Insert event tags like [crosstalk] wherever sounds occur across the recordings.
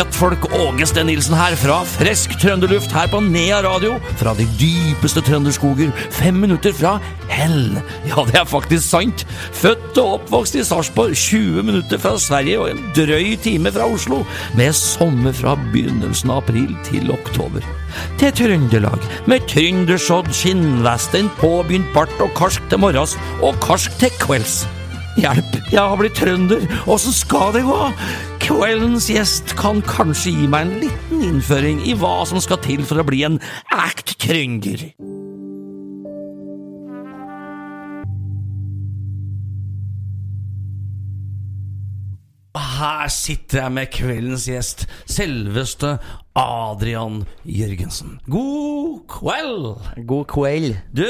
Guttfolk Åge Sten Nilsen her fra frisk trønderluft her på Nea radio. Fra de dypeste trønderskoger, fem minutter fra hell. Ja, det er faktisk sant. Født og oppvokst i Sarpsborg, 20 minutter fra Sverige og en drøy time fra Oslo. Med sommer fra begynnelsen av april til oktober. Til Trøndelag, med trøndersodd, skinnvest, en påbegynt bart og karsk til morgens og karsk til kvelds. Hjelp, jeg har blitt trønder, åssen skal det gå? Kveldens gjest kan kanskje gi meg en liten innføring i hva som skal til for å bli en act krønger. Her sitter jeg med kveldens gjest, selveste Adrian Jørgensen. God kveld! God kveld. Du,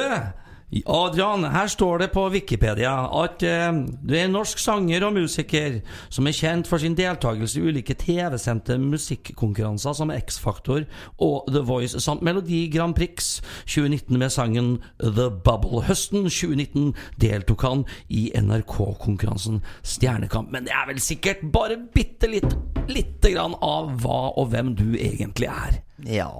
Adrian, her står det på Wikipedia at eh, du er en norsk sanger og musiker som er kjent for sin deltakelse i ulike TV-sendte musikkonkurranser som X-Faktor og The Voice samt Melodi Grand Prix 2019 med sangen The Bubble. Høsten 2019 deltok han i NRK-konkurransen Stjernekamp. Men det er vel sikkert bare bitte litt, lite grann av hva og hvem du egentlig er. Ja,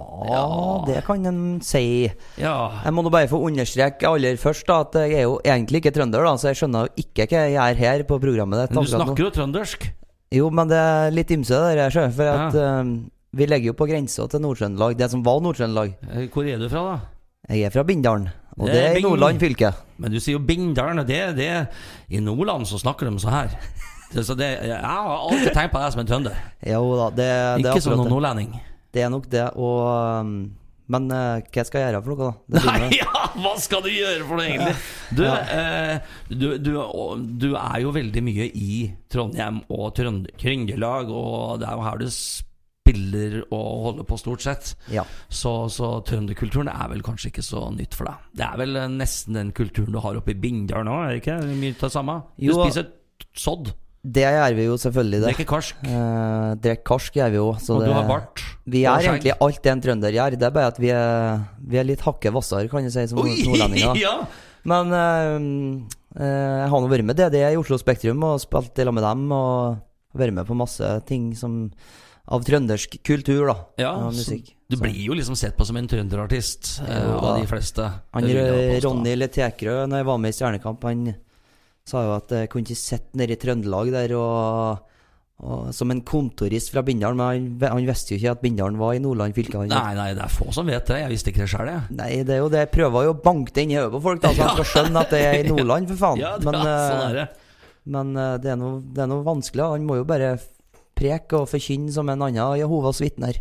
det kan en si. Ja. Jeg må nå bare få understreke aller først da at jeg er jo egentlig ikke trønder, da så jeg skjønner jo ikke hva jeg gjør her på programmet ditt. Men du snakker jo trøndersk. Jo, men det er litt ymse der, jeg skjønner. For at Ja. eh, vi ligger jo på grensa til Nord-Trøndelag. Det som var Nord-Trøndelag. Eh, Hvor er du fra, da? Jeg er fra Bindalen, og Det det er i Nordland fylke. Men du sier jo Bindalen, og det, det I Nordland så snakker de sånn her. Så det, jeg har alltid tenkt på deg som en trønder. Jo da, det, det er Ikke som noen det. nordlending. Det er nok det, og um, Men uh, hva skal jeg gjøre for noe, da? Det Nei, [laughs] ja, hva skal du gjøre for noe, egentlig? Du, eh, du, du, du er jo veldig mye i Trondheim og Trønd Trøndelag, og det er jo her du spiller og holder på, stort sett. Ja. Så, så trønderkulturen er vel kanskje ikke så nytt for deg. Det er vel eh, nesten den kulturen du har oppe i Bindal nå, er det ikke? Mye av det samme? Du Jo. spiser sodd, Det gjør vi jo selvfølgelig, det Drikker karsk. Eh, Drikker karsk gjør vi jo. Så Og det, du har bart. Vi og er skjegg. egentlig alt det en trønder gjør. Det er bare at vi er, vi er litt hakket hvassere, kan jeg si, som nordlendinger. [laughs] Ja! Men eh, eh, jeg har nå vært med DD i Oslo Spektrum og spilt i lag med dem. Og vært med på masse ting som av trøndersk kultur, da. Ja, og så musikk. Du Så- blir jo liksom sett på som en trønderartist eh, Jo av de fleste. Han Det vil jeg påstå. Ronny Letekrø, når jeg var med i Stjernekamp, han sa jo at jeg kunne ikke sitte nede i Trøndelag der og, og som en kontorist fra Bindal, Men han, han visste jo ikke at Bindal var i Nordland fylke. Nei, nei, det er få som vet det. Jeg visste ikke det sjøl, jeg. Nei, det er jo det. Jeg prøver jo å banke det inn i hodet på folk, da, så de skal [laughs] skjønne at det er i Nordland, for faen. Ja, det, men er sånn eh, er det. men eh, det, er noe, det er noe vanskelig. Han må jo bare preke og forkynne som en annen Jehovas vitner.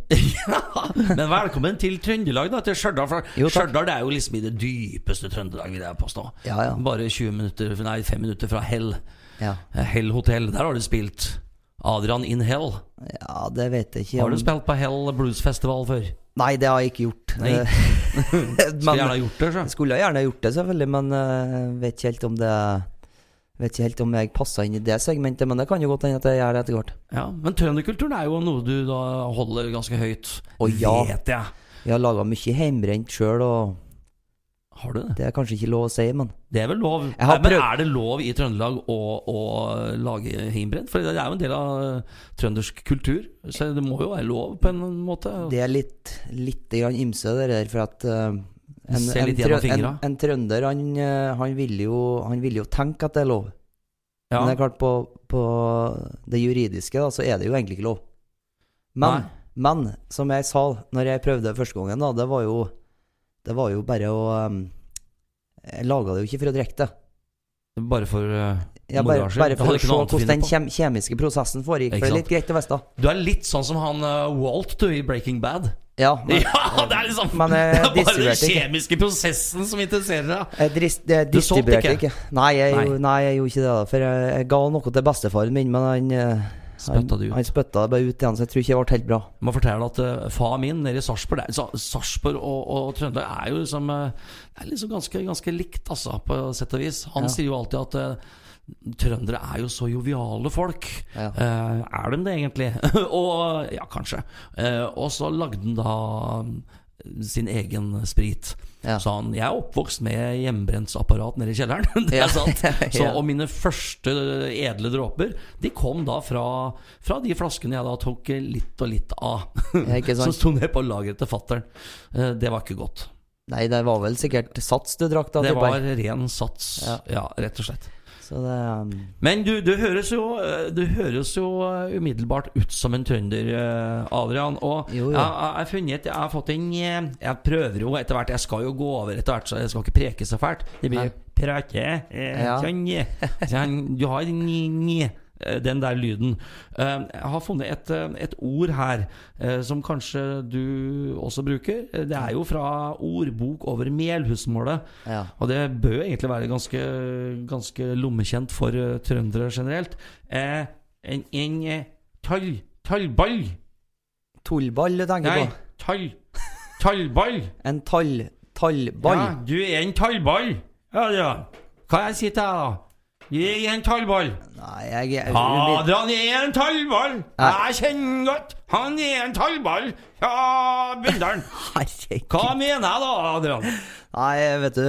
[laughs] Men velkommen til Trøndelag, da. Til Stjørdal. For Stjørdal det er jo liksom i det dypeste Trøndelag, vil jeg påstå. Ja, ja. Bare 20 minutter, nei, 5 minutter fra Hell. Ja. Hell hotell. Der har du spilt Adrian in Hell. ja, det vet jeg ikke. Har du om- spilt på Hell Blues Festival før? Nei, det har jeg ikke gjort. Nei. Eh, [laughs] Skulle gjerne gjort det, så. Jeg skulle gjerne gjort det, selvfølgelig, men uh, vet ikke helt om det Vet ikke helt om jeg passer inn i det segmentet, men det kan jo godt hende at jeg gjør det etter hvert. Ja, Men trønderkulturen er jo noe du da holder ganske høyt. Å, ja. Vet jeg. Jeg har laga mye hjemmebrent sjøl, og Har du det? det er kanskje ikke lov å si, men Det er vel lov? Nei, men er det lov i Trøndelag å, å lage heimbrent? For det er jo en del av eh, trøndersk kultur. Så det må jo være lov på en måte. det er litt, litt grann ymse, det der, for at eh, en, Se litt gjennom fingra. en, en trønder, han, eh, han, vil jo, han vil jo tenke at det er lov. Ja. Men det er klart, på, på det juridiske, da, så er det jo egentlig ikke lov. Men, men som jeg sa når jeg prøvde første gangen, da, det var jo, det var jo bare å um, Jeg laga det jo ikke for å drikke det. Bare for uh, ja, bare, bare for å se hvordan den kjem, kjemiske prosessen foregikk. For det er litt greit å vite. Du er litt sånn som han uh, Walt du i Breaking Bad. Ja, men, Ja, [laughs] det er liksom Men [laughs] Det er bare den kjemiske prosessen som interesserer deg. jeg, dris, jeg Du solgte ikke? ikke. Nei, jeg, Nei. nei, jeg gjorde ikke det. da For jeg, jeg ga noe til bestefaren min, men han Spøtta du ut? han spytta det bare ut igjen, så jeg tror ikke det ble helt bra. Må fortelle at uh, far min nede i Sarpsborg Sarpsborg og, og Trøndelag er jo liksom uh, er liksom ganske, ganske likt, altså, på sett og vis. Han Ja. sier jo alltid at uh, trøndere er jo så joviale folk. Ja. Eh, er de det, egentlig? [laughs] og Ja, kanskje. Eh, og så lagde han da sin egen sprit. Ja. Så han, jeg er oppvokst med hjemmebrentsapparat nede i kjelleren. [laughs] Det er sant. [laughs] Så, og mine første edle dråper De kom da fra, fra de flaskene jeg da tok litt og litt av. Som sto ned på lageret til fattern. Eh, Det var ikke godt. Nei, det var vel sikkert Sats du drakk da? Det var ren sats. Ja. Ja, rett og slett. Det um, Men du, du høres jo eh, Du høres jo eh, umiddelbart ut som en trønder, eh, Adrian. Og Jo, jo. Jeg, jeg har funnet Jeg har fått en Jeg prøver jo etter hvert Jeg skal jo gå over etter hvert, så jeg skal ikke preke så fælt. Det blir prate. eh, Ja. Sånn. eh. Sånn, Du har eh, den der lyden. Eh, Jeg har funnet et, eh, et ord her eh, som kanskje du også bruker. Eh, Det er jo fra ordbok over Melhusmålet. Ja. Og det bør egentlig være ganske, ganske lommekjent for eh, trøndere generelt. Eh, en en eh, tall, tallball Tullball du tenker Nei, på? tall, tallball. [laughs] En tall... Tallball? Ja, du er en tallball. Ja, ja. Hva jeg sier til deg, da? Er en tallball. Nei, jeg er umid- Adrian er en tallball. Jeg kjenner godt. Han er en tallball fra Bindalen. [laughs] Hva mener jeg da, Adrian? Nei, vet du,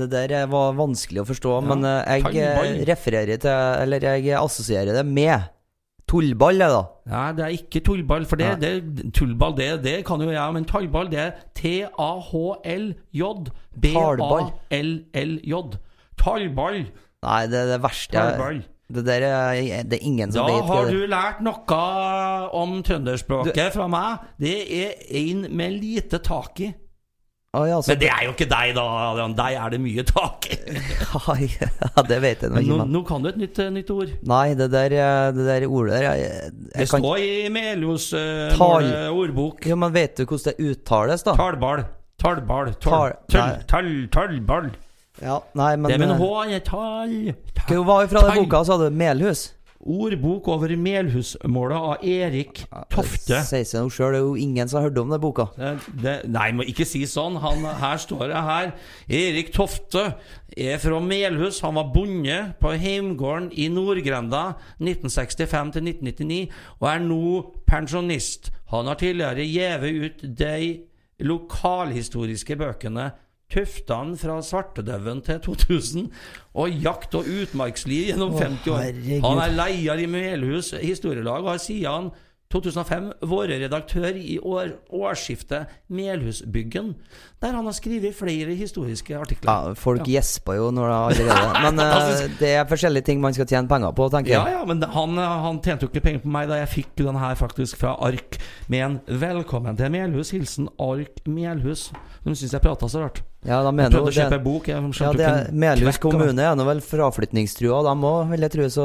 det der var vanskelig å forstå, men eh, jeg tallball. eh, refererer til Eller jeg assosierer det med tullball, jeg, da. Nei, det er ikke tullball, for det, det tullball, det, det kan jo jeg, men tallball, det er T-A-H-L-J. B-A-L-L-J. Tallball. Nei, det er det verste jeg Det der er Det er ingen Da som vet Da har du lært noe om trønderspråket fra meg. Det er en med lite tak i. Ah, ja, Men det er jo ikke deg, da, Adrian. Deg er det mye tak i. [laughs] Ja, det vet jeg nå ikke, nå, nå kan du et nytt, nytt ord. Nei, det der, eh, det der ordet der jeg, Det kan, står i Melios uh, Tal... ordbok. Ja, men vet du hvordan det uttales, da? Tallball. Tall- Tal... Tal... nei. Ja, nei, men Det med en eh, H, han er tall. Hva var fra den boka, sa du? Melhus? Ordbok over Melhusmålet av Erik Tofte. Sier seg noe sjøl, det er jo ingen som har hørt om den boka. Det, det, nei, må ikke si sånn. Han, her står det her. Erik Tofte er fra Melhus. Han var bonde på heimgården i Nordgrenda 1965 til 1999, og er nå pensjonist. Han har tidligere gitt ut de lokalhistoriske bøkene Tuftene fra svartedauden til 2000 og Jakt- og utmarksliv gjennom 50 år. Han er leder i Melhus historielag og har siden 2005 vært redaktør i år, årsskiftet Melhusbyggen, der han har skrevet flere historiske artikler. Ja, folk gjesper jo når det allerede Men [laughs] uh, det er forskjellige ting man skal tjene penger på, tenker Ja, jeg. ja, men han, han tjente jo ikke penger på meg da jeg fikk den her faktisk fra Ark med en 'Velkommen til Melhus'. Hilsen Ark Melhus. De syns jeg prata så rart. Ja, da mener prøvde å kjøpe en bok. Jeg Ja, det er, Melhus kommune er nå vel fraflytningstrua, dem òg, vil jeg tro. Så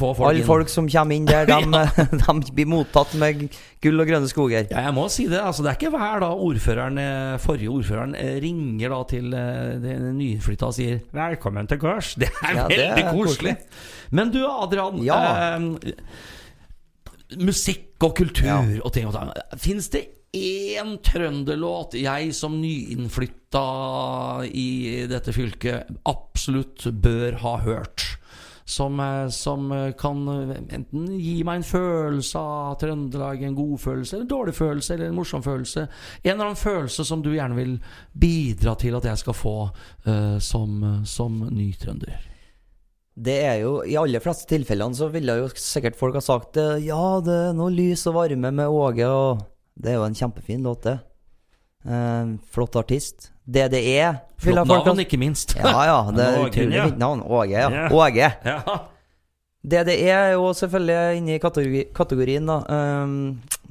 folk alle inn. folk som kommer inn der, [laughs] de, de [laughs] blir mottatt med gull og grønne skoger. Ja, jeg må si det. altså Det er ikke hver da ordføreren, eh, forrige ordføreren eh, ringer da til eh, den nyflytta og sier 'velkommen til gårds'. [laughs] Det er Ja, det veldig er koselig. Men du Adrian, Ja. eh, musikk og kultur Ja. og ting og tang. Fins det én trønderlåt jeg som nyinnflytta i dette fylket absolutt bør ha hørt? Som, eh, som eh, kan eh, enten gi meg en følelse av Trøndelag, en god følelse, eller en dårlig følelse, eller en morsom følelse. En eller annen følelse som du gjerne vil bidra til at jeg skal få uh, som, som ny trønder. Det er jo, I aller fleste tilfellene så ville jo sikkert folk ha sagt ja, det er noe lys og varme med Åge, og det er jo en kjempefin låt, det. Eh, flott artist. DDE. er Flott folk navn, ikke minst. Ja, ja. [laughs] Det er utrolig fint navn. Åge, ja. Åge. Ja. DDE er jo selvfølgelig inne i kategori, kategorien da, um,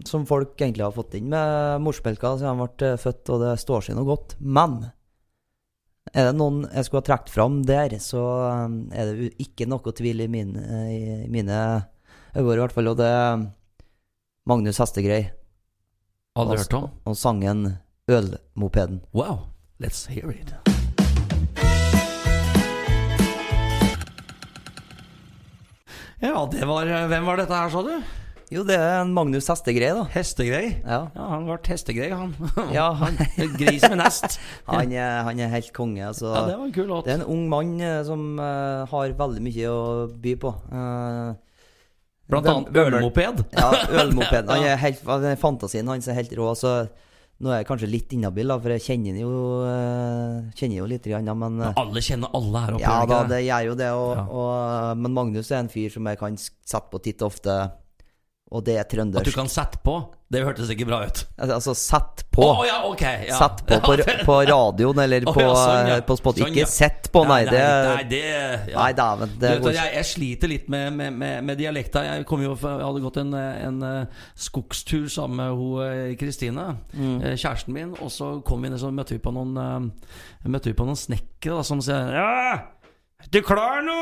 som folk egentlig har fått inn med morsmelka siden de ble eh, født, og det står seg noe godt. Men er det noen jeg skulle ha trukket fram der, så um, er det ikke noe tvil i mine, i mine øyne, i hvert fall, og det er Magnus Hestegrei Aldri hørt om. og sangen 'Ølmopeden'. Wow, let's hear it. Ja, det var Hvem var dette her, sa du? Jo, det er en Magnus Hestegrei, da. Hestegrei? Ja. Ja, han ble hestegrei, han. [laughs] Ja, han Gris med nest. Han er, han er helt konge. Altså. Ja, det var en kul låt. Det er en ung mann eh, som uh, har veldig mye å by på. Uh, Blant annet ølmoped. Ja, [laughs] ølmoped. Han er helt, fantasien hans er helt rå. Så Nå er jeg kanskje litt inhabil, for jeg kjenner jo, eh, kjenner jo litt, grann, men eh, Alle kjenner alle her oppe. Ja da, det gjør jo det. Og, Ja. og, men Magnus er en fyr som jeg kan sette på titt og ofte, og det er trøndersk. At du kan sette på. Det hørtes ikke bra ut. Altså sett på. Oh, ja, okay, Ja. Sett på på, [laughs] på radioen eller oh, på, ja, sånn, ja. på spot. Sånn, Ikke sett på, nei. Det, nei, det nei dæven. Jeg, jeg sliter litt med, med, med, med dialekta. Jeg, kom jo, jeg hadde gått en, en eh, skogstur sammen med hun eh, Kristine, Mm. eh, kjæresten min. Og så kom vi ned, så møtte vi på noen eh, Møtte vi på noen snekkere da, som sier Ja, du klar nå?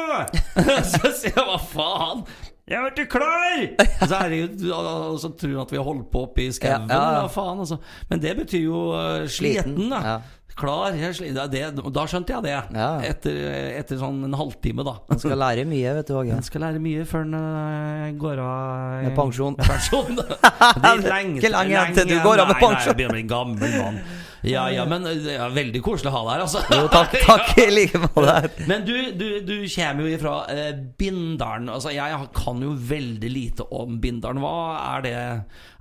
[laughs] så sier jeg hva faen? Jeg [laughs] er ikke klar! Så, herregud, og så tror han at vi har holdt på oppe i skauen. Ja, ja, ja. Faen, altså. Men det betyr jo uh, sliten, da. Ja. Klar, er. Det, er det, da skjønte jeg det. Ja. Etter, etter sånn en halvtime, da. Man skal lære mye, vet du. Jeg skal lære mye før han uh, går av Med pensjon. Med pensjon. [laughs] Det er lenge, Ikke lenge til du går av med Nei, nei, jeg begynner å bli en gammel mann. Ja, ja, men ja, er veldig koselig å ha deg her, altså. Jo, takk, [laughs] takk i like måte. Men du, du, du kommer jo ifra eh, Bindalen. Altså, jeg kan jo veldig lite om Bindalen. Hva er det?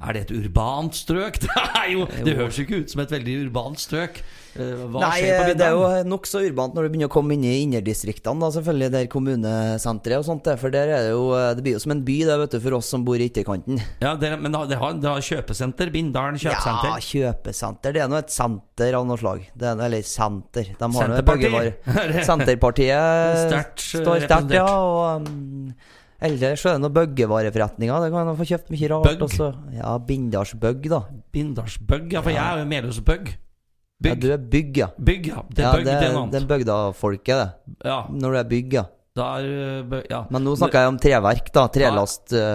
Er det et urbant strøk? [laughs] Det, jo, det høres jo ikke ut som et veldig urbant strøk. Eh, Hva Nei, på det er jo nokså urbant når du begynner å komme inn i innerdistriktene, selvfølgelig, der kommunesenteret og sånt. det, For der er det jo Det blir jo som en by, det, vet du, for oss som bor i ytterkanten. Ja, dere, men det har, det har kjøpesenter? Bindalen kjøpesenter? Ja, kjøpesenter. Det er nå et senter av noe slag. Det er, eller senter. De har. [laughs] Senterpartiet eh, står sterkt, ja. Og um, ellers er det noen bøggevareforretninger. Det kan man få kjøpt mye rart. Bøgg? Ja, Bindalsbøgg, da. Bindalsbøgg, ja, for jeg er jo Melhusbøgg. Ja, Bygg. du er bygg, ja. Bygg, ja. Det er ja det, det er noe det er annet. bygda-folket, det. Ja, Når du er bygg, ja. er bøgg, ja. Men nå snakker jeg om treverk, da. Trelast. Ja.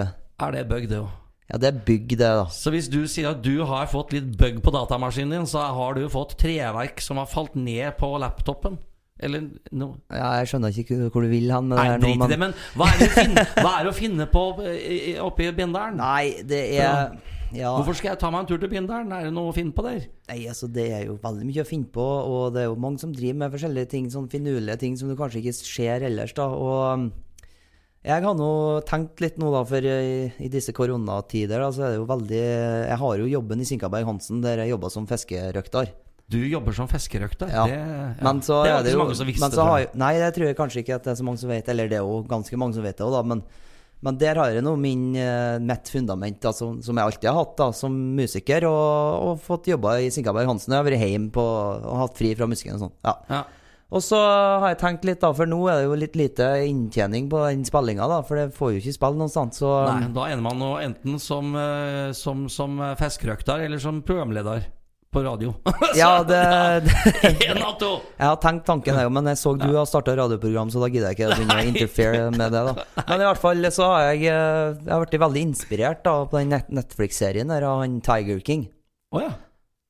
Er det bøgg, det òg? Ja, det er bygg, det, da. Så hvis du sier at du har fått litt bøgg på datamaskinen din, så har du fått treverk som har falt ned på laptopen? Eller no. Ja, jeg skjønner ikke hvor du vil han med det her nå, men hva er det finne, hva er det å finne på eh, oppe i Bindalen? Nei, det er Ja. Hvorfor skal jeg ta meg en tur til Bindalen? Er det noe å finne på der? Nei, altså Det er jo veldig mye å finne på, og det er jo mange som driver med forskjellige ting, sånn finurlige ting som du kanskje ikke ser ellers. da, og um, Jeg har nå tenkt litt nå, da, for i, i disse koronatider, da, så er det jo veldig Jeg har jo jobben i Sinkaberg Hansen, der jeg jobba som fiskerøkter. Du jobber som fiskerøkter. Ja. Det, ja. Men så det er det ikke så jo mange som visste men så tror har, jeg. jeg- Nei, det tror jeg kanskje ikke at det er så mange som vet, eller det er jo ganske mange som vet det òg, da. Men, men der har jeg nå min, eh, mitt fundament, da, som, som jeg alltid har hatt da, som musiker, og, og fått jobba i Sinkaberg Hansen. Jeg har vært hjemme på, og hatt fri fra musikken og sånn. Ja. Ja. Og så har jeg tenkt litt, da, for nå er det jo litt lite inntjening på den spillinga, da, for det får jo ikke spille noe sånt, så Nei, da ender man nå enten som, eh, som, som fiskerøkter eller som programleder på radio. [laughs] Ja, det, [laughs] det! Jeg har tenkt tanken, jeg, men jeg så du har starta radioprogram, så da gidder jeg ikke å begynne å interfere med det. da Men i hvert fall så har jeg eh, Jeg har blitt veldig inspirert da på den Netflix-serien der av han Tiger King. Oh, ja.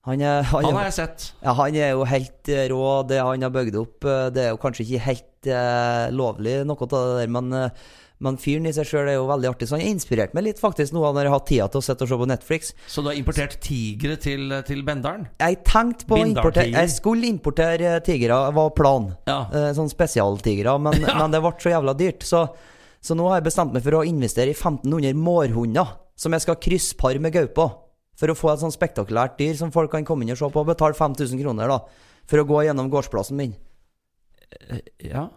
Han er, han, Han har jeg sett. ja, han er jo helt rå, det han har bygd opp. eh, Det er jo kanskje ikke helt uh, lovlig, noe av det der, men, eh, men fyren i seg sjøl er jo veldig artig. Så han har inspirert meg litt, faktisk, nå når jeg har tida til å sitte og se på Netflix. Så du har importert tigre til, til Bendalen? Jeg tenkte på å importere Jeg skulle importere eh, tigre, var planen. Ja. Eh, sånn spesialtigre, men, [laughs] men det ble så jævla dyrt. Så, så nå har jeg bestemt meg for å investere i 1500 mårhunder som jeg skal krysspare med gaupa. For å få et sånn spektakulært dyr som folk kan komme inn og se på og betale 5000 kroner da, for å gå gjennom gårdsplassen min. Ja.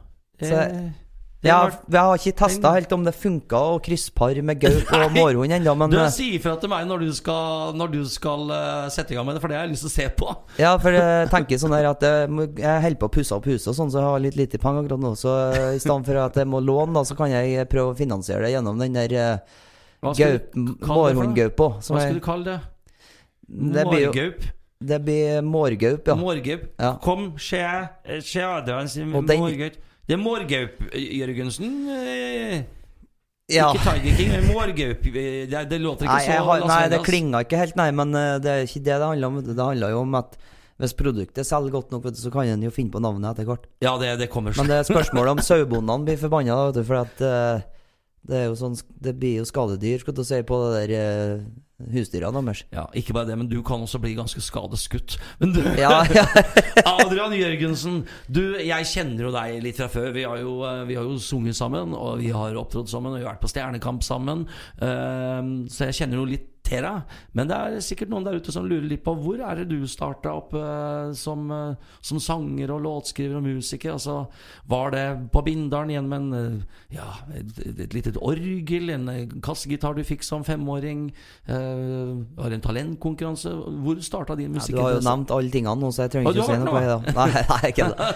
Så- Eh, det Jeg, har- jeg har ikke testa helt om det funka å krysspare med gaup og [laughs] mårhund ennå, men Du eh, Si ifra til meg når du skal, når du skal eh, sette i gang med det, for det har jeg lyst til å se på. Ja, for jeg [laughs] tenker sånn her at jeg, jeg holder på å pusse opp huset og sånn, så jeg har litt lite penger akkurat nå. Så eh, i stedet for at jeg må låne, da, så kan jeg prøve å finansiere det gjennom den der eh, mårhundgaupa. Hva skal du kalle det? Mårgaup? Det blir mårgaup, ja. Mårgaup? Ja. Kom, se, se Adrians mårgaup. Det er Mårgaup, Jørgensen. eh, ja. Ikke Tiger King, men Mårgaup. Eh, Det, det låter ikke Nei, så har, nei, det klinga ikke helt, nei, men eh, det er ikke det det handler om. Det handler jo om at hvis produktet selger godt nok, så kan en jo finne på navnet etter hvert. Ja, det, det kommer Men det er spørsmålet om sauebondene blir forbanna, for at uh, det er jo sånn Det blir jo skadedyr, skal du si, på det der eh, husdyrene deres. Ja, ikke bare det, men du kan også bli ganske skadeskutt. Men du, Ja, ja. [laughs] Adrian Jørgensen, du, jeg kjenner jo deg litt fra før. Vi har jo, eh, vi har jo sunget sammen, og vi har opptrådt sammen, og vi har vært på Stjernekamp sammen. Uh, så jeg kjenner jo litt invitere. Men det er sikkert noen der ute som lurer litt på hvor er det du starta opp eh, som, eh, som sanger og låtskriver og musiker? Altså, var det på Bindalen igjen med en, eh, ja, et, et lite orgel, en kassegitar du fikk som femåring? Eh, var det en talentkonkurranse? Hvor starta din Ja, du har jo nevnt alle tingene nå, så jeg trenger ikke å si noe. på. Nei, [laughs] nei, ikke det.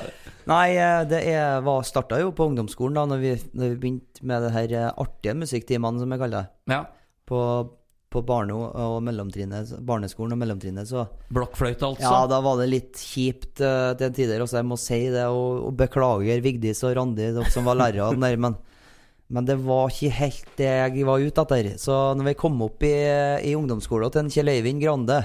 Nei, det er, var, starta jo på ungdomsskolen, da når vi, når vi begynte med det her artige musikktimene, som jeg kaller det. Ja. På, på barne- og mellomtrinnet, barneskolen og mellomtrinnet, så Blokkfløyte, altså? Ja, da var det litt kjipt uh, til tider. Også jeg må si det, og, og beklager Vigdis og Randi, dere som var lærere der, men, men det var ikke helt det jeg var ute etter. Så når vi kom opp i, i ungdomsskolen til Kjell Øyvind Grande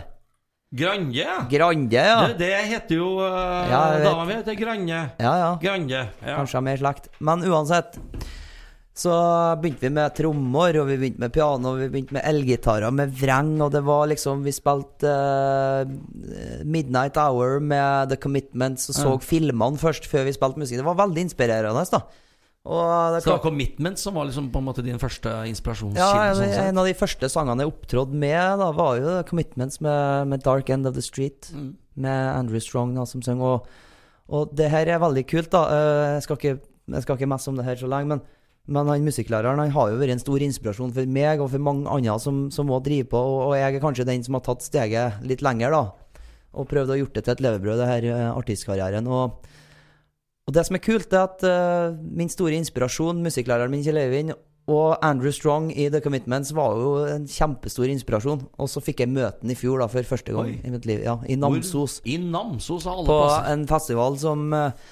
Grande. Grande, ja! Det, det heter jo uh, Ja, dama mi heter Grande. Ja, ja. Grande. Ja. Kanskje jeg er mer slekt. Men uansett. Så begynte vi med trommer, og vi begynte med piano, og vi begynte med elgitarer med vreng, og det var liksom Vi spilte uh, Midnight Hour med The Commitments og så Ja. filmene først før vi spilte musikk. Det var veldig inspirerende, da. Det Så det var 'Commitments' som var liksom på en måte din første ja, inspirasjonskilde? en, sånn en av de første sangene jeg opptrådte med, da, var jo The Commitments med, med Dark End of the Street, Mm. med Andrew Strong da, som synger. Og, og det her er veldig kult, da. Eh, Jeg skal ikke, jeg skal ikke messe om det her så lenge, men, men han musikklæreren han har jo vært en stor inspirasjon for meg og for mange andre som, som må drive på, og, og jeg er kanskje den som har tatt steget litt lenger, da. Og prøvd å gjort det til et levebrød, det her eh, artistkarrieren. Og, og det som er kult, er at uh, min store inspirasjon, musikklæreren min Kjell Eivind, og Andrew Strong i The Commitments var jo en kjempestor inspirasjon. Og så fikk jeg møte ham i fjor, da, for første gang Oi. i mitt liv. Ja, I Namsos Hvor? I Namsos alle på en festival som eh,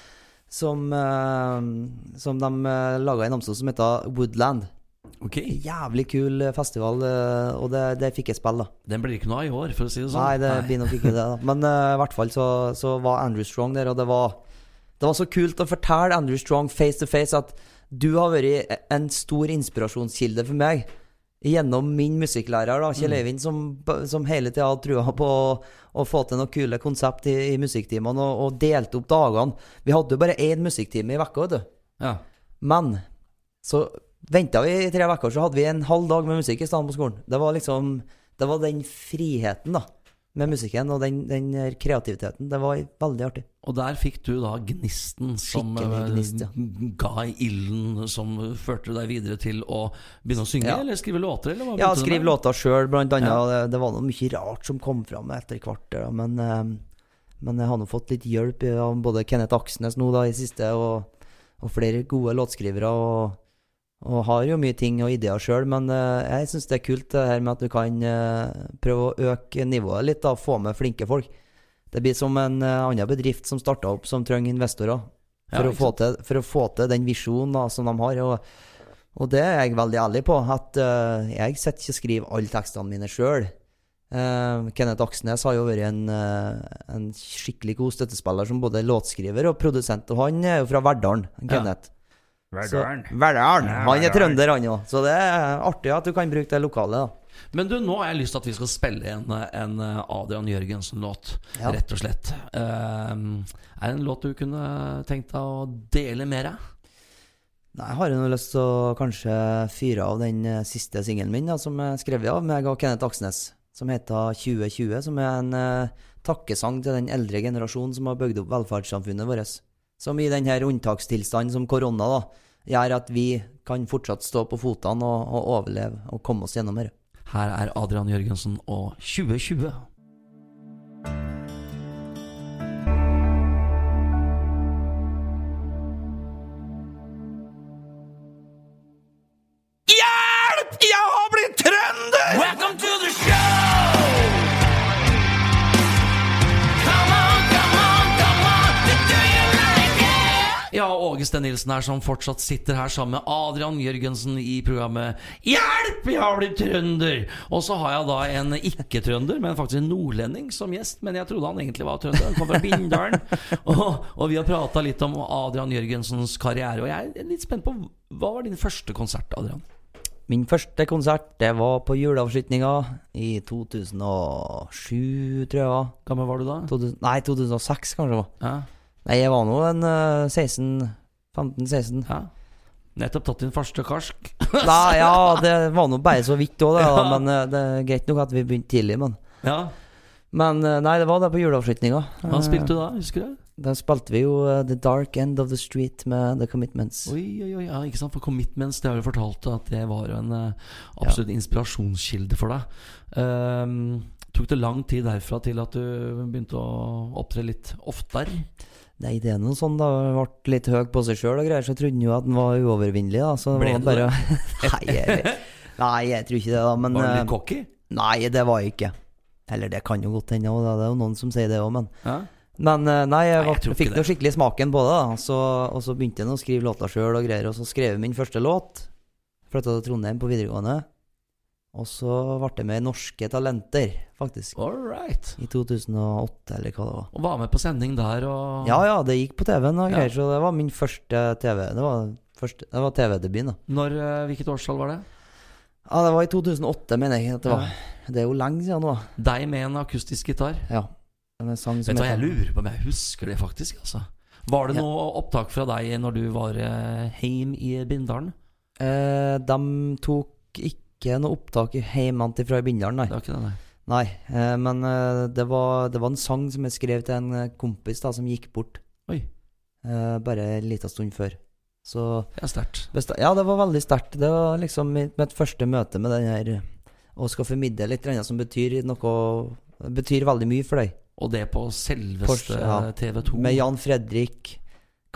Som, uh, som de uh, laga i Namsos, som heter Woodland. Ok, Jævlig kul eh, festival, eh, og det, det fikk jeg spille, da. Den blir ikke noe av i år, for å si det sånn. Nei, det blir nok ikke det, da. [laughs] Men uh, i hvert fall så, så var Andrew Strong der, og det var Det var så kult å fortelle Andrew Strong face to face at du har vært en stor inspirasjonskilde for meg. Gjennom min musikklærer, da, Kjell Mm. Eivind, som, som hele tida hadde trua på å, å få til noen kule konsept i, i musikktimene, og, og delte opp dagene. Vi hadde jo bare én musikktime i uka, vet du. Ja. Men så venta vi i tre uker, så hadde vi en halv dag med musikk i stedet på skolen. Det var liksom Det var den friheten, da, med musikken, og den, den kreativiteten. Det var veldig artig. Og der fikk du da gnisten som eh, gnist, ja. ga ilden som førte deg videre til å begynne å synge, Ja. eller skrive låter? Eller Ja, skrive låter sjøl, blant annet. Ja. Det, det var noe mye rart som kom fram etter hvert, men, eh, men jeg har nå fått litt hjelp av både Kenneth Aksnes nå da i siste, og, og flere gode låtskrivere. og og har jo mye ting og ideer sjøl, men eh, jeg syns det er kult det her med at du kan eh, prøve å øke nivået litt, da, få med flinke folk. Det blir som en uh, annen bedrift som starta opp, som trenger investorer. For, Ja, å til, for å få til den visjonen da, som de har. Og, og det er jeg veldig ærlig på, at uh, jeg sitter ikke og skriver alle tekstene mine sjøl. Kenneth Aksnes har jo vært en, uh, en skikkelig god støttespiller som både låtskriver og produsent, og han er jo fra Verdalen. Kenneth. Verdalen. Han er trønder, han òg. Så det er artig at du kan bruke det lokale. da Men du, nå har jeg lyst til at vi skal spille en, en Adrian Jørgensen-låt, Ja. rett og slett. Eh, er det en låt du kunne tenkt deg å dele med deg? Nei, Jeg har jo lyst til å kanskje fyre av den eh, siste singelen min, da, som er skrevet av meg og Kenneth Aksnes, som heter 2020. Som er en uh, takkesang til den eldre generasjonen som har bygd opp velferdssamfunnet vårt. Som i denne unntakstilstanden som korona da, gjør at vi kan fortsatt stå på føttene og, og overleve og komme oss gjennom dette. Her er Adrian Jørgensen og 2020. Steen Nilsen her som fortsatt sitter her sammen med Adrian Jørgensen i programmet Hjelp! Jeg har blitt trønder! Og så har jeg da en ikke-trønder, men faktisk en nordlending som gjest. Men jeg trodde han egentlig var trønder. Han kom fra Bindalen. [laughs] og, og vi har prata litt om Adrian Jørgensens karriere. Og jeg er litt spent på hva var din første konsert, Adrian? Min første konsert det var på juleavslutninga i 2007, tror jeg. Gammel var du da? 2000, nei, 2006 kanskje. det var. Ja, Nei, jeg var nå en eh, 16 15-16. ja. Nettopp tatt din første karsk. [laughs] Nei, ja, det var nå bare så vidt òg, ja. Men eh, det er greit nok at vi begynte tidlig, men Ja. Men eh, nei, det var det på juleavslutninga. Hva spilte du da, husker du? Da spilte vi jo eh, The Dark End of the Street med The Commitments. Oi, oi, oi, ja, ikke sant? For Commitments, det har du fortalt at det var en eh, absolutt inspirasjonskilde for deg. Um, tok det lang tid derfra til at du begynte å opptre litt oftere? Nei, det er noe sånn, da. Ble litt høy på seg sjøl og greier, så trodde han jo at han var uovervinnelig, da. Så Ble du bare [laughs] nei, jeg, nei, jeg tror ikke det, da. Men Var eh, litt cocky? Nei, det var jeg ikke. Eller det kan jo godt hende, det er jo noen som sier det òg, men Ja. Men eh, nei, jeg, Nei, jeg fikk nå skikkelig smaken på det, da. Så, og så begynte jeg å skrive låter sjøl og greier, og så skrev jeg min første låt. Flytta til Trondheim på videregående. Og så ble jeg med Norske Talenter, faktisk. All right. I 2008, eller hva det var. Og var med på sending der og Ja ja, det gikk på TV-en og Ja. så det var min første TV. Det var, var TV-debuten, da. Når, eh, Hvilket årstall var det? Ja, det var i 2008, mener jeg. Det, var. det er jo lenge siden nå. Deg med en akustisk gitar. Ja. En sang som Vet du hva, jeg lurer på om jeg husker det faktisk. altså Var det Ja. noe opptak fra deg når du var eh, heim i Bindalen? Eh, de tok ikke noe opptak i hjemmefra fra Bindal, nei. Det var ikke det, nei. Nei, eh, men eh, det, var, det var en sang som jeg skrev til en eh, kompis da, som gikk bort. Oi. Eh, bare en liten stund før. Så Det er sterkt. Ja, det var veldig sterkt. Det var liksom mitt, mitt første møte med den her Å skal formidle litt som betyr noe Betyr veldig mye for deg. Og det på selveste ja. TV 2. Med Jan Fredrik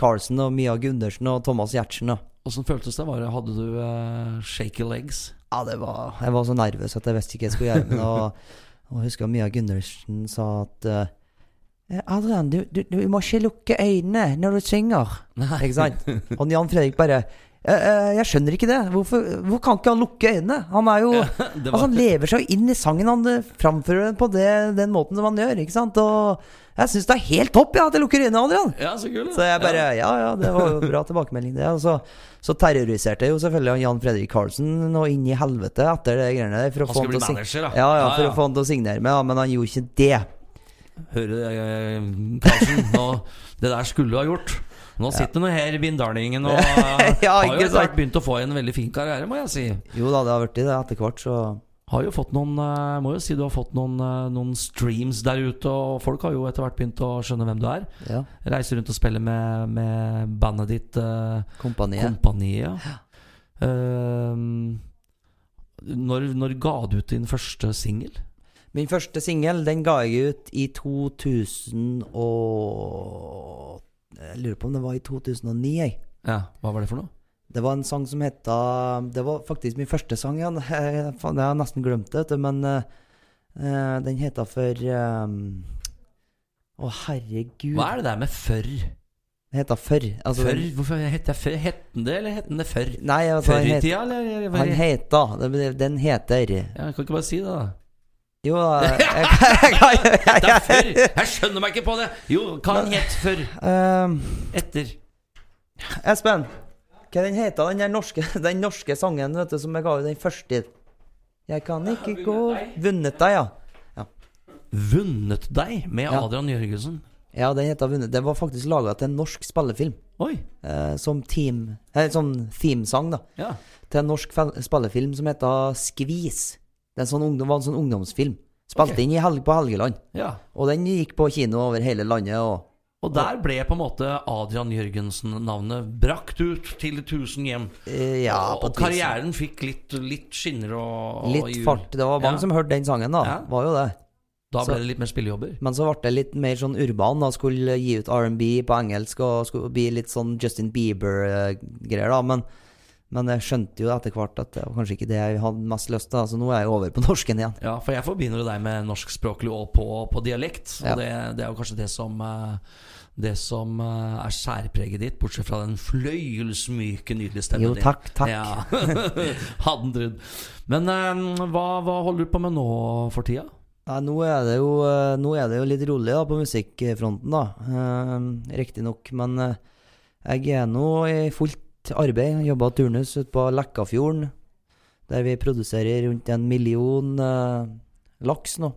Carlsen og Mia Gundersen og Thomas Giertsen. Åssen føltes det? Var det? Hadde du shaky legs? Ja, det var Jeg var så nervøs at jeg visste ikke hva jeg skulle gjøre det. Og, og husker Mia Gundersen sa at uh, Adrian, du, du, du må ikke lukke øynene når du synger. Ikke sant? Og Jan Fredrik bare «Eh, Jeg skjønner ikke det. Hvorfor, hvorfor kan ikke han lukke øynene? Han er jo [laughs] det Altså Han lever seg jo inn i sangen. Han framfører den på det, den måten som han gjør. Ikke sant? Og jeg syns det er helt topp ja, at jeg lukker øynene, Adrian. ja, så kul. Så jeg bare ja. Ja, ja, det var jo bra tilbakemelding, det. Og så, så terroriserte jeg jo selvfølgelig Jan Fredrik Karlsen nå inn i helvete etter det greiene der. Han skulle bli manager, da. ja, ja, for Ja, ja. å få han til å signere ja, men han gjorde ikke det. Hører du eh, Karlsen? Nå, det der skulle du ha gjort. Nå sitter du her i Bindalingen og [laughs] Ja, har jo etter hvert begynt å få en veldig fin karriere, må jeg si. Jo da, det har blitt det etter hvert, så Har jo fått noen eh, Må jo si du har fått noen, eh, noen streams der ute, og folk har jo etter hvert begynt å skjønne hvem du er. ja. Reiser rundt og spiller med, med bandet ditt, Kompaniet. Kompaniet. Ja. Uh, når, når ga du ut din første singel? Min første singel, den ga jeg ut i 2000 og Jeg lurer på om det var i 2009, jeg. Ja, Hva var det for noe? Det var en sang som heta Det var faktisk min første sang, ja. [laughs] Jeg, jeg har nesten glemt det, men eh, den heta for um, Å, herregud. Hva er det der med før? Det heta før. Altså, før? Hvorfor heter jeg før? Het den det, eller het den det før? Nei, altså, Før i tida, eller? hva- han heta den- heter Ja, jeg kan ikke bare si det, da. Jo [laughs] jeg, jeg, jeg, jeg, er! Skjønner meg ikke på det! Jo, hva het før? Etter? Espen, hva den heter den der norske, [laughs] den norske sangen vet du, som jeg ga ut den første? Jeg kan ikke gå Vunnet deg, ja. Vunnet deg med Ja. Adrian Jørgensen. Ja, den heter Vunnet. Det var faktisk laga til en norsk spillefilm. Oi. Eh, som team eh, Sånn themesang, da. Ja. Til en norsk spillefilm som heter Skvis. Det er sånn ungdom, var en sånn ungdomsfilm. Spilte okay. inn i helg på Helgeland. ja. Og den gikk på kino over hele landet. Og Og der ble på en måte Adrian Jørgensen-navnet brakt ut til tusen hjem. eh, ja, og, karrieren fikk litt, litt skinner og, og Litt fart. Det var mange Ja. som hørte den sangen, da. Ja. Var jo det. Da Så- ble det litt mer spillejobber. Men så ble det litt mer sånn urban. da Skulle gi ut R&B på engelsk og skulle bli litt sånn Justin Bieber-greier, da. Men, men jeg skjønte jo etter hvert at det var kanskje ikke det jeg hadde mest lyst til. Så nå er jeg over på [laughs] norsken igjen. Ja, for jeg forbinder jo deg med norskspråklig og på, på dialekt. Og Ja. det, det er jo kanskje det som eh, Det som eh, er særpreget ditt, bortsett fra den fløyelsmyke, nydelige stemmen Jo, takk, takk. Ja. [laughs] Hadde. Men eh, hva, hva holder du på med nå for tida? Nei, nå er det jo, er det jo litt rolig da på musikkfronten, da. Riktignok. Men jeg er nå i fullt arbeid. Jobba turnus ute på Lekkafjorden. Der vi produserer rundt en million uh, laks nå.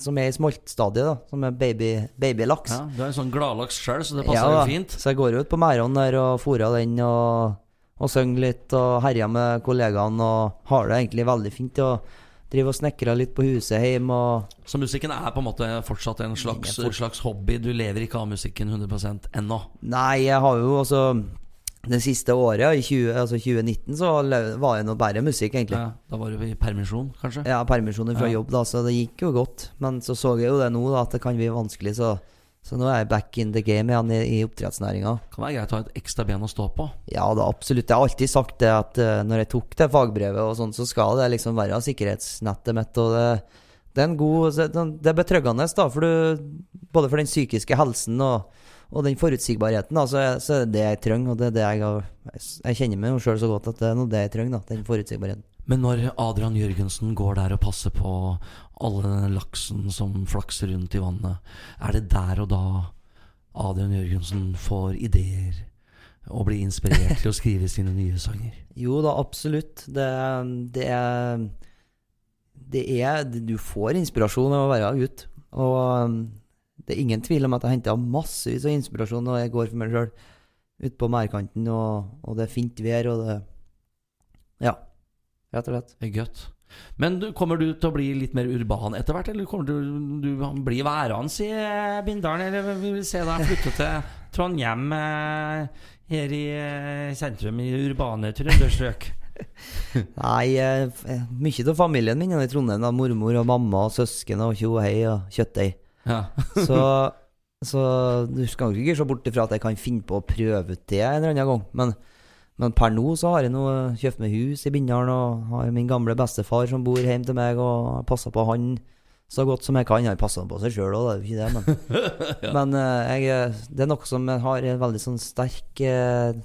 Som er i smoltstadiet, da. Som er baby, babylaks. Ja, du er en sånn gladlaks sjøl, så det passer Ja, jo fint. Så jeg går ut på merdene der og fôrer den og, og synger litt og herjer med kollegaene og har det egentlig veldig fint. Og driver og snekrer litt på huset hjemme og Så musikken er på en måte fortsatt en slags, slags hobby? Du lever ikke av musikken 100% ennå? Nei, jeg har jo altså Det siste året, i 20, altså 2019, så var det nå bare musikk, egentlig. Ja, da var du i permisjon, kanskje? Ja, permisjoner fra Ja. jobb, da, så det gikk jo godt. Men så så jeg jo det nå, da, at det kan bli vanskelig, så, så nå er jeg back in the game igjen i, i oppdrettsnæringa. Kan være greit å ha et ekstra ben å stå på. Ja, da absolutt. Jeg har alltid sagt det at uh, når jeg tok det fagbrevet og sånn, så skal det liksom være sikkerhetsnettet mitt, og det, det er god Det det er betryggende, da, for du Både for den psykiske helsen og, og den forutsigbarheten, da, så, er, så er det det jeg trenger, og det er det jeg har Jeg kjenner meg sjøl så godt at det er noe det jeg trenger, da. Den forutsigbarheten. Men når Adrian Jørgensen går der og passer på alle denne laksen som flakser rundt i vannet, er det der og da Adrian Jørgensen får ideer og blir inspirert til å skrive sine nye sanger? [laughs] Jo da, absolutt. Det, det er Det er Du får inspirasjon av å være ute. Og um, det er ingen tvil om at jeg henter massevis av inspirasjon når jeg går for meg sjøl ute på merdkanten, og, og det er fint vær, og det Ja, rett og slett. Det er godt. Men du, kommer du til å bli litt mer urban etter hvert, eller kommer du, du bli værende i eh, Bindalen, eller vil vi se deg flytte til Trondheim eh, her i eh, sentrum i urbane trønderstrøk? [laughs] Nei, mye av familien min er i Trondheim. da Mormor og mamma og søsken og tjo og hei og kjøttdeig. Ja. [laughs] Så, så du skal ikke se bort ifra at jeg kan finne på å prøve ut det en eller annen gang. Men, men per nå så har jeg nå kjøpt meg hus i Bindalen og har min gamle bestefar som bor hjemme til meg, og passer på han så godt som jeg kan. Han passer på seg sjøl òg, det er jo ikke det, men, [laughs] men eh, jeg, det er noe som har en veldig sånn sterk eh,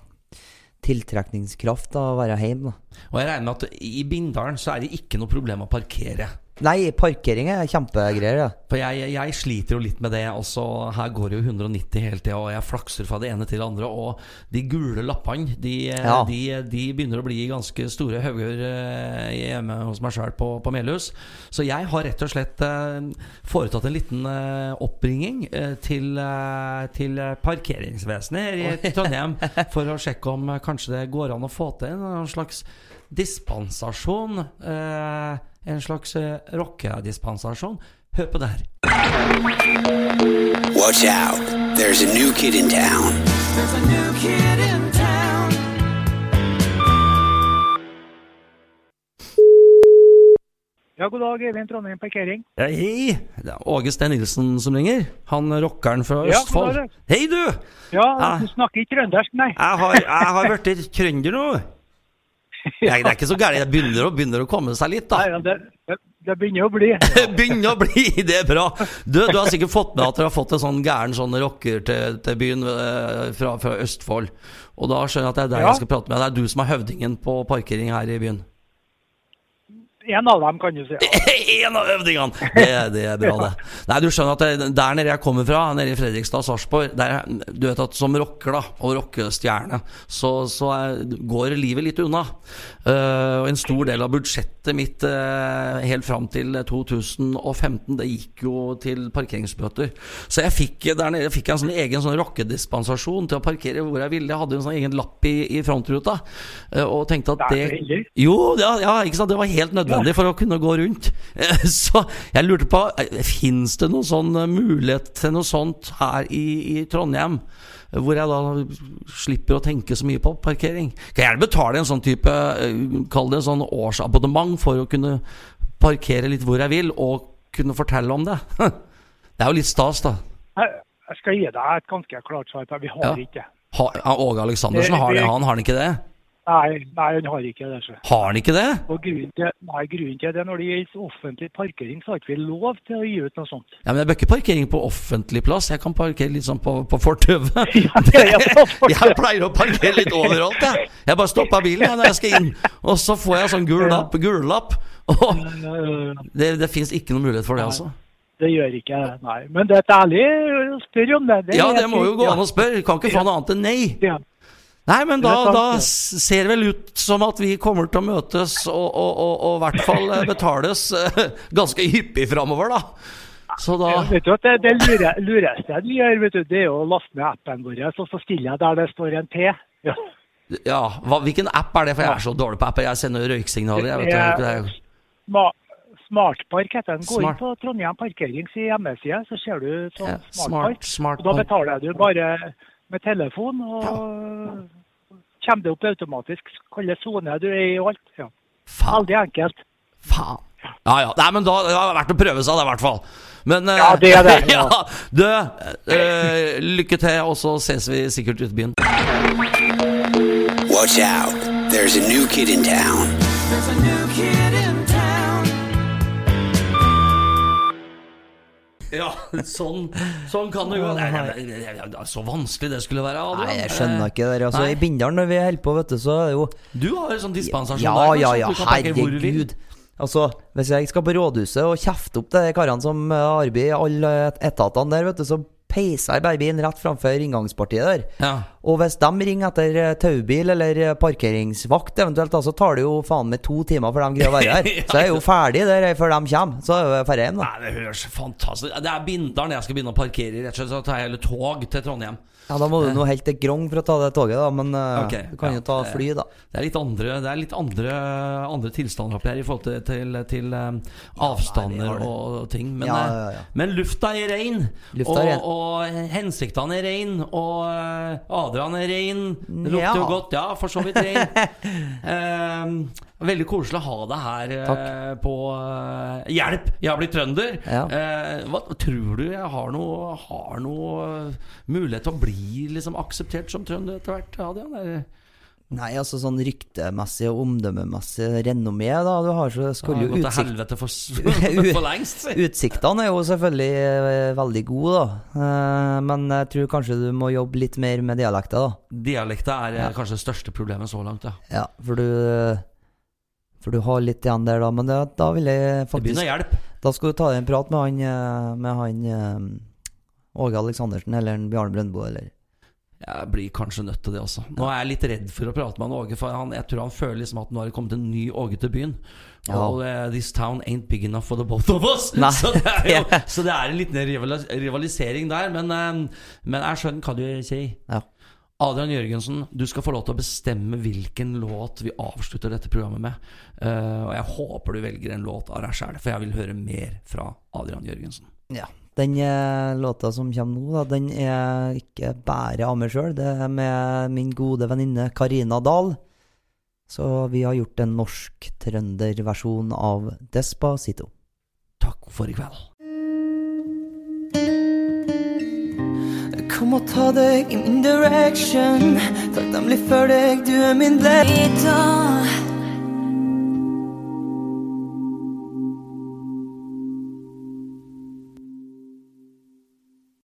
tiltrekningskraft av å være hjemme. da. Og jeg regner med at i Bindalen så er det ikke noe problem å parkere. Nei, parkering er kjempegreier. Ja. For jeg, jeg sliter jo litt med det. Også, her går det jo 190 hele tida, og jeg flakser fra det ene til det andre. Og de gule lappene, de, Ja. de, de begynner å bli ganske store hauger eh, hjemme hos meg sjøl på, på Melhus. Så jeg har rett og slett eh, foretatt en liten eh, oppringing eh, til, eh, til parkeringsvesenet her i Trondheim [laughs] for å sjekke om eh, kanskje det går an å få til en slags dispensasjon. Eh, en slags eh, rockedispensasjon. Hør på det her. Watch out. There's a new kid in town. Ja, god dag, Even Trondheim parkering. Hei! Det er Åge Steen Nilsen som ringer. Han rockeren fra Ja, Østfold. Hei, du! Ja, Ja. du snakker ikke trøndersk, nei. Jeg har, jeg har blitt trønder nå. [laughs] Nei, det er ikke så gærent. Det begynner, å- begynner å komme seg litt, da. Nei, det, det, det begynner å bli. [laughs] Begynner å bli, det er bra. Du, du har sikkert fått med at dere har fått en sånn gæren sånn rocker til, til byen eh, fra, fra Østfold. Og da skjønner jeg at det er deg Ja. jeg skal prate med. Det er du som er høvdingen på parkering her i byen. En av dem, kan du si. [laughs] En av øvdingene! Det, det er bra, det. Nei, du skjønner at det, der nede jeg kommer fra, nede i Fredrikstad, Sarpsborg Du vet at som rocker da, og rockestjerne, så, så er, går livet litt unna. Eh, og en stor del av budsjettet mitt eh, helt fram til 2015, det gikk jo til parkeringsbøter. Så jeg fikk der nede fikk jeg en sånn egen sånn rockedispensasjon til å parkere hvor jeg ville. Jeg hadde en sånn egen lapp i, i frontruta, eh, og tenkte at Det jo, ja, ja, ikke sant? det var helt nødvendig for å kunne gå rundt. Eh, [laughs] Så jeg lurte på, fins det noen sånn eh, mulighet til noe sånt her i, i Trondheim? Hvor jeg da slipper å tenke så mye på parkering. Kan gjerne betale en sånn type, eh, kall det en sånn årsabonnement for å kunne parkere litt hvor jeg vil, og kunne fortelle om det. [laughs] Det er jo litt stas, da. Jeg jeg skal gi deg et ganske klart svar på. Vi har Ja. ikke. Ha, Åge Aleksandersen har det, han har han ikke det? Nei, nei, han har ikke det. Så. Har han ikke det? Og grunnen til, nei, grunnen til det, når det gjelder offentlig parkering, så har ikke vi lov til å gi ut noe sånt. Ja, men Jeg bør ikke parkering på offentlig plass. Jeg kan parkere litt sånn på, på fortauet. [laughs] Ja, det jeg pleier å parkere litt overalt, jeg. Jeg bare stopper bilen jeg, når jeg skal inn, og så får jeg sånn gul lapp. Gul lapp. Og det, det fins ikke noen mulighet for det, altså. Det gjør ikke det, nei. Men det er ærlig å spørre om det. Ja, er det må jo gå an å spørre. Kan ikke få noe annet enn nei. Ja. Nei, men da, da ser det vel ut som at vi kommer til å møtes og, og, og, og i hvert fall eh, betales eh, ganske hyppig framover, da. Så da Ja, vet du at Det, det lure, lureste du gjør, vet du, det er å laste ned appen vår, og så stiller jeg der det står en T. Ja. Ja, hva, Hvilken app er det? For jeg er så dårlig på apper. Jeg sender røyksignaler. Jeg vet, Det er- Sma Smartpark heter den. Gå inn på Trondheim Parkerings hjemmeside, så ser du sånn Ja, Smartpark. smart, smart da betaler du bare med telefon, og kommer det opp automatisk hvilken sone du er i og alt. Ja. Faen. Veldig enkelt. Faen. Ja ja. Nei, men da det har vært å prøve seg, det, i hvert fall. Men eh, Ja, det er det, [laughs] ja. ja. Du, uh, lykke til, og så ses vi sikkert ute i byen. Watch out. There's a new kid in town. Ja, sånn, sånn kan det gå. Er, er så vanskelig det skulle være. Adrian. Nei, jeg skjønner ikke det der. Altså, I Bindal, når vi holder på, vet du, så er det jo Du har jo sånn dispensasjon Ja, der. ja, ja, ja, herregud. Altså, hvis jeg skal på rådhuset og kjefte opp de karene som eh, arbeider i alle etatene der, vet du, så peiser jeg bare bilen rett framfor inngangspartiet der. Ja. Og hvis de ringer etter eh, taubil eller eh, parkeringsvakt eventuelt, så tar det jo faen meg to timer før de greier å være her. [laughs] Ja. Så jeg er jo ferdig der før de kommer. Så er jeg ferdig hjem, da. Nei, det høres fantastisk Det er Bindal jeg skal begynne å parkere i. Rett og slett så tar jeg hele tog til Trondheim. Ja, Da må du nå helt til Grong for å ta det toget, da. Men okay, du kan ja. jo ta fly, da. Det er litt andre, det er litt andre, andre tilstander oppi her i forhold til, til, til um, avstander ja, og ting. Men, eh, men lufta er rein, Lufta og, er ren. og hensiktene er rein, og eh, han er rein. Det lukter Ja. jo godt. Ja, for så vidt rein. uh, [laughs] veldig koselig å ha deg her uh, på uh, Hjelp! Jeg har blitt trønder. Ja. Eh, hva tror du jeg har noe, har noe mulighet til å bli liksom akseptert som trønder etter hvert? Adrian? Er- Nei, altså sånn ryktemessig og omdømmemessig renommé, da. Du har så skulle jo gått til utsikt helvete for, [laughs] [laughs] for lengst. si. Utsiktene er jo selvfølgelig eh, veldig gode, da. Eh, men jeg tror kanskje du må jobbe litt mer med dialekter, da. Dialekta er ja. kanskje det største problemet så langt. Ja. Ja, for du For du har litt igjen der, da. Men det, da vil jeg faktisk Det begynner å hjelpe. Da skal du ta deg en prat med han, eh, med han eh, Åge Aleksandersen eller Bjarne Brøndbo, eller Jeg blir kanskje nødt til det også. Nå er jeg litt redd for å prate med han Åge, for han, jeg tror han føler liksom at nå har det kommet en ny Åge til byen. Ja. Og uh, this town ain't big enough for the both of us. [laughs] Så, det er jo, [laughs] så det er en liten rivalis rivalisering der. Men, uh, men jeg skjønner hva du sier. Ja. Adrian Jørgensen, du skal få lov til å bestemme hvilken låt vi avslutter dette programmet med. Uh, og jeg håper du velger en låt av deg sjæl, for jeg vil høre mer fra Adrian Jørgensen. Ja. Den eh, låta som kommer nå, da, den er ikke bare av meg sjøl. Det er med min gode venninne Karina Dahl. Så vi har gjort en norsk-trønder-versjon av Despacito. Takk for i kveld. Kom og ta deg i min direction. Takknemlig for deg, du er min blade.